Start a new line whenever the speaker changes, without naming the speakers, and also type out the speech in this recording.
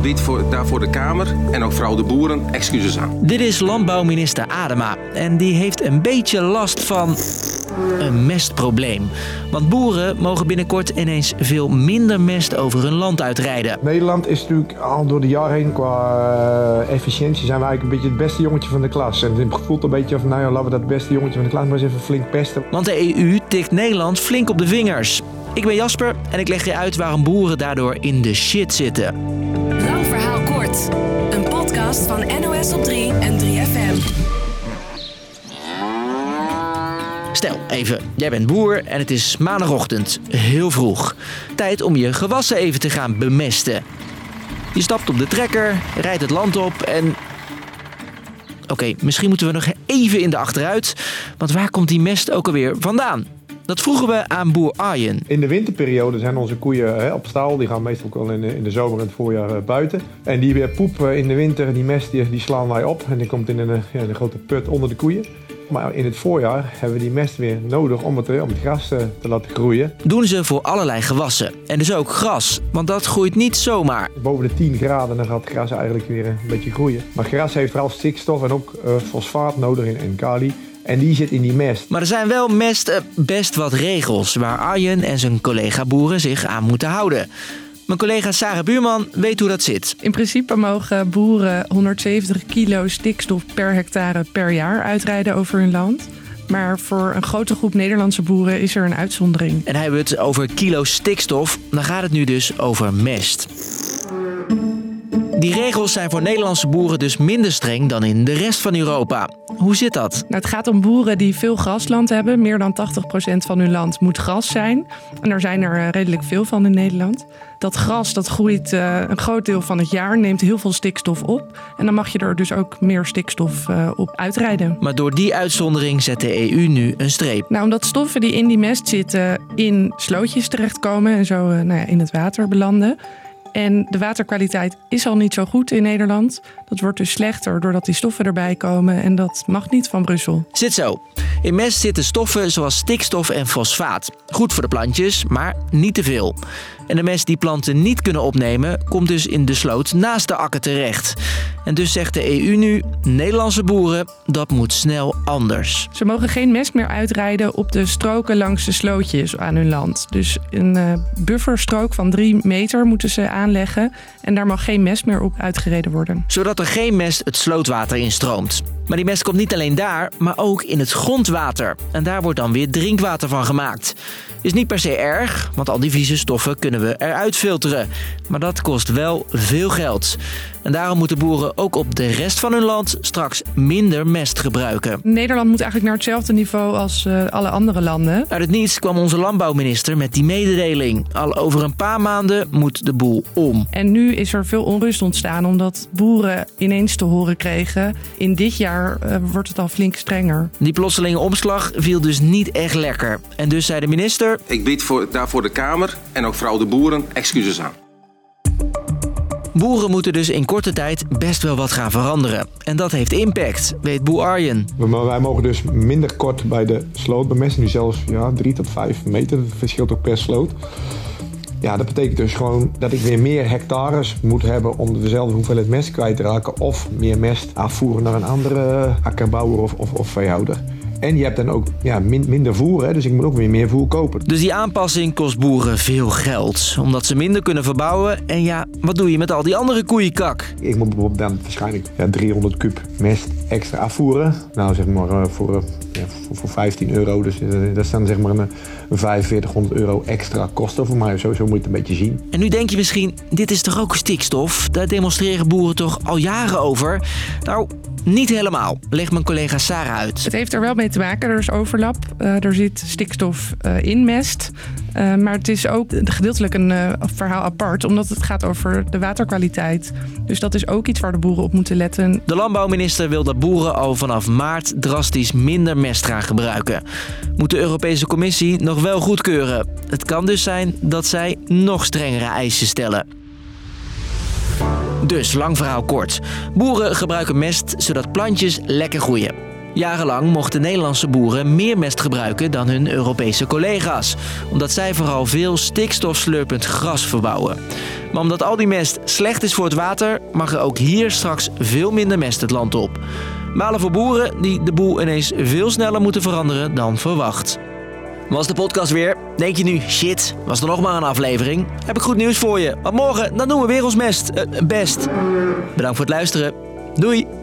Ik bied voor, daarvoor de Kamer en ook vooral de boeren excuses aan.
Dit is landbouwminister Adema en die heeft een beetje last van een mestprobleem. Want boeren mogen binnenkort ineens veel minder mest over hun land uitrijden.
Nederland is natuurlijk al door de jaren heen qua uh, efficiëntie zijn we eigenlijk een beetje het beste jongetje van de klas. En het voelt een beetje van nou ja, laten we dat beste jongetje van de klas maar eens even flink pesten.
Want de EU tikt Nederland flink op de vingers. Ik ben Jasper en ik leg je uit waarom boeren daardoor in de shit zitten.
Lang verhaal kort. Een podcast van NOS op 3 en 3FM.
Stel even, jij bent boer en het is maandagochtend, heel vroeg. Tijd om je gewassen even te gaan bemesten. Je stapt op de trekker, rijdt het land op en. Oké, misschien moeten we nog even in de achteruit. Want waar komt die mest ook alweer vandaan? Dat vroegen we aan boer Arjen.
In de winterperiode zijn onze koeien hè, op stal. Die gaan meestal ook wel in de, in de zomer en het voorjaar eh, buiten. En die weer poep in de winter, die mest, die, die slaan wij op. En die komt in een, ja, een grote put onder de koeien. Maar in het voorjaar hebben we die mest weer nodig om het, om het gras te, te laten groeien.
Doen ze voor allerlei gewassen. En dus ook gras, want dat groeit niet zomaar.
Boven de 10 graden dan gaat het gras eigenlijk weer een beetje groeien. Maar gras heeft vooral stikstof en ook uh, fosfaat nodig in, in kali. En die zit in die mest.
Maar er zijn wel mest uh, best wat regels waar Arjen en zijn collega boeren zich aan moeten houden. Mijn collega Sarah Buurman weet hoe dat zit.
In principe mogen boeren 170 kilo stikstof per hectare per jaar uitrijden over hun land. Maar voor een grote groep Nederlandse boeren is er een uitzondering.
En hebben we het over kilo stikstof, dan gaat het nu dus over mest. Die regels zijn voor Nederlandse boeren dus minder streng dan in de rest van Europa. Hoe zit dat?
Nou, het gaat om boeren die veel grasland hebben. Meer dan 80% van hun land moet gras zijn. En daar zijn er redelijk veel van in Nederland. Dat gras dat groeit uh, een groot deel van het jaar, neemt heel veel stikstof op. En dan mag je er dus ook meer stikstof uh, op uitrijden.
Maar door die uitzondering zet de EU nu een streep.
Nou, omdat stoffen die in die mest zitten in slootjes terechtkomen en zo uh, nou ja, in het water belanden. En de waterkwaliteit is al niet zo goed in Nederland. Dat wordt dus slechter doordat die stoffen erbij komen en dat mag niet van Brussel.
Zit zo. In mest zitten stoffen zoals stikstof en fosfaat. Goed voor de plantjes, maar niet te veel. En de mest die planten niet kunnen opnemen, komt dus in de sloot naast de akker terecht. En dus zegt de EU nu, Nederlandse boeren, dat moet snel anders.
Ze mogen geen mest meer uitrijden op de stroken langs de slootjes aan hun land. Dus een uh, bufferstrook van drie meter moeten ze aanleggen. En daar mag geen mest meer op uitgereden worden.
Zodat er geen mest het slootwater instroomt. Maar die mest komt niet alleen daar, maar ook in het grondwater. En daar wordt dan weer drinkwater van gemaakt. Is niet per se erg, want al die vieze stoffen kunnen we eruit filteren. Maar dat kost wel veel geld. En daarom moeten boeren ook op de rest van hun land straks minder mest gebruiken.
Nederland moet eigenlijk naar hetzelfde niveau als uh, alle andere landen.
Uit het niets kwam onze landbouwminister met die mededeling. Al over een paar maanden moet de boel om.
En nu is er veel onrust ontstaan omdat boeren ineens te horen kregen. In dit jaar uh, wordt het al flink strenger.
Die plotselinge omslag viel dus niet echt lekker. En dus zei de minister...
Ik bied voor, daarvoor de Kamer en ook vooral de boeren excuses aan.
Boeren moeten dus in korte tijd best wel wat gaan veranderen. En dat heeft impact, weet boer Arjen.
Wij mogen dus minder kort bij de sloot bemesten. Nu zelfs ja, 3 tot 5 meter. Dat verschilt ook per sloot. Ja, dat betekent dus gewoon dat ik weer meer hectares moet hebben om dezelfde hoeveelheid mest kwijt te raken. Of meer mest afvoeren naar een andere akkerbouwer of, of, of veehouder. En je hebt dan ook ja, min, minder voer, hè, dus ik moet ook weer meer voer kopen.
Dus die aanpassing kost boeren veel geld, omdat ze minder kunnen verbouwen. En ja, wat doe je met al die andere koeienkak?
Ik moet bijvoorbeeld dan waarschijnlijk ja, 300 kub mest extra afvoeren. Nou, zeg maar uh, voor, uh, ja, voor, voor, 15 euro. Dus uh, dat staan zeg maar een, een 4500 euro extra kosten voor mij. Zo, zo moet je het een beetje zien.
En nu denk je misschien, dit is toch ook stikstof? Daar demonstreren boeren toch al jaren over? Nou, niet helemaal, legt mijn collega Sarah uit.
Het heeft er wel mee te maken, er is overlap. Uh, er zit stikstof uh, in mest. Uh, maar het is ook gedeeltelijk een verhaal apart, omdat het gaat over de waterkwaliteit. Dus dat is ook iets waar de boeren op moeten letten.
De landbouwminister wil dat boeren al vanaf maart drastisch minder mest gaan gebruiken. Moet de Europese Commissie nog wel goedkeuren. Het kan dus zijn dat zij nog strengere eisen stellen. Dus, lang verhaal kort. Boeren gebruiken mest zodat plantjes lekker groeien. Jarenlang mochten Nederlandse boeren meer mest gebruiken dan hun Europese collega's, omdat zij vooral veel stikstofslurpend gras verbouwen. Maar omdat al die mest slecht is voor het water, mag er ook hier straks veel minder mest het land op. Malen voor boeren die de boel ineens veel sneller moeten veranderen dan verwacht. Was de podcast weer? Denk je nu, shit, was er nog maar een aflevering? Heb ik goed nieuws voor je. Want morgen, dan doen we weer ons mest. eh, best. Bedankt voor het luisteren. Doei!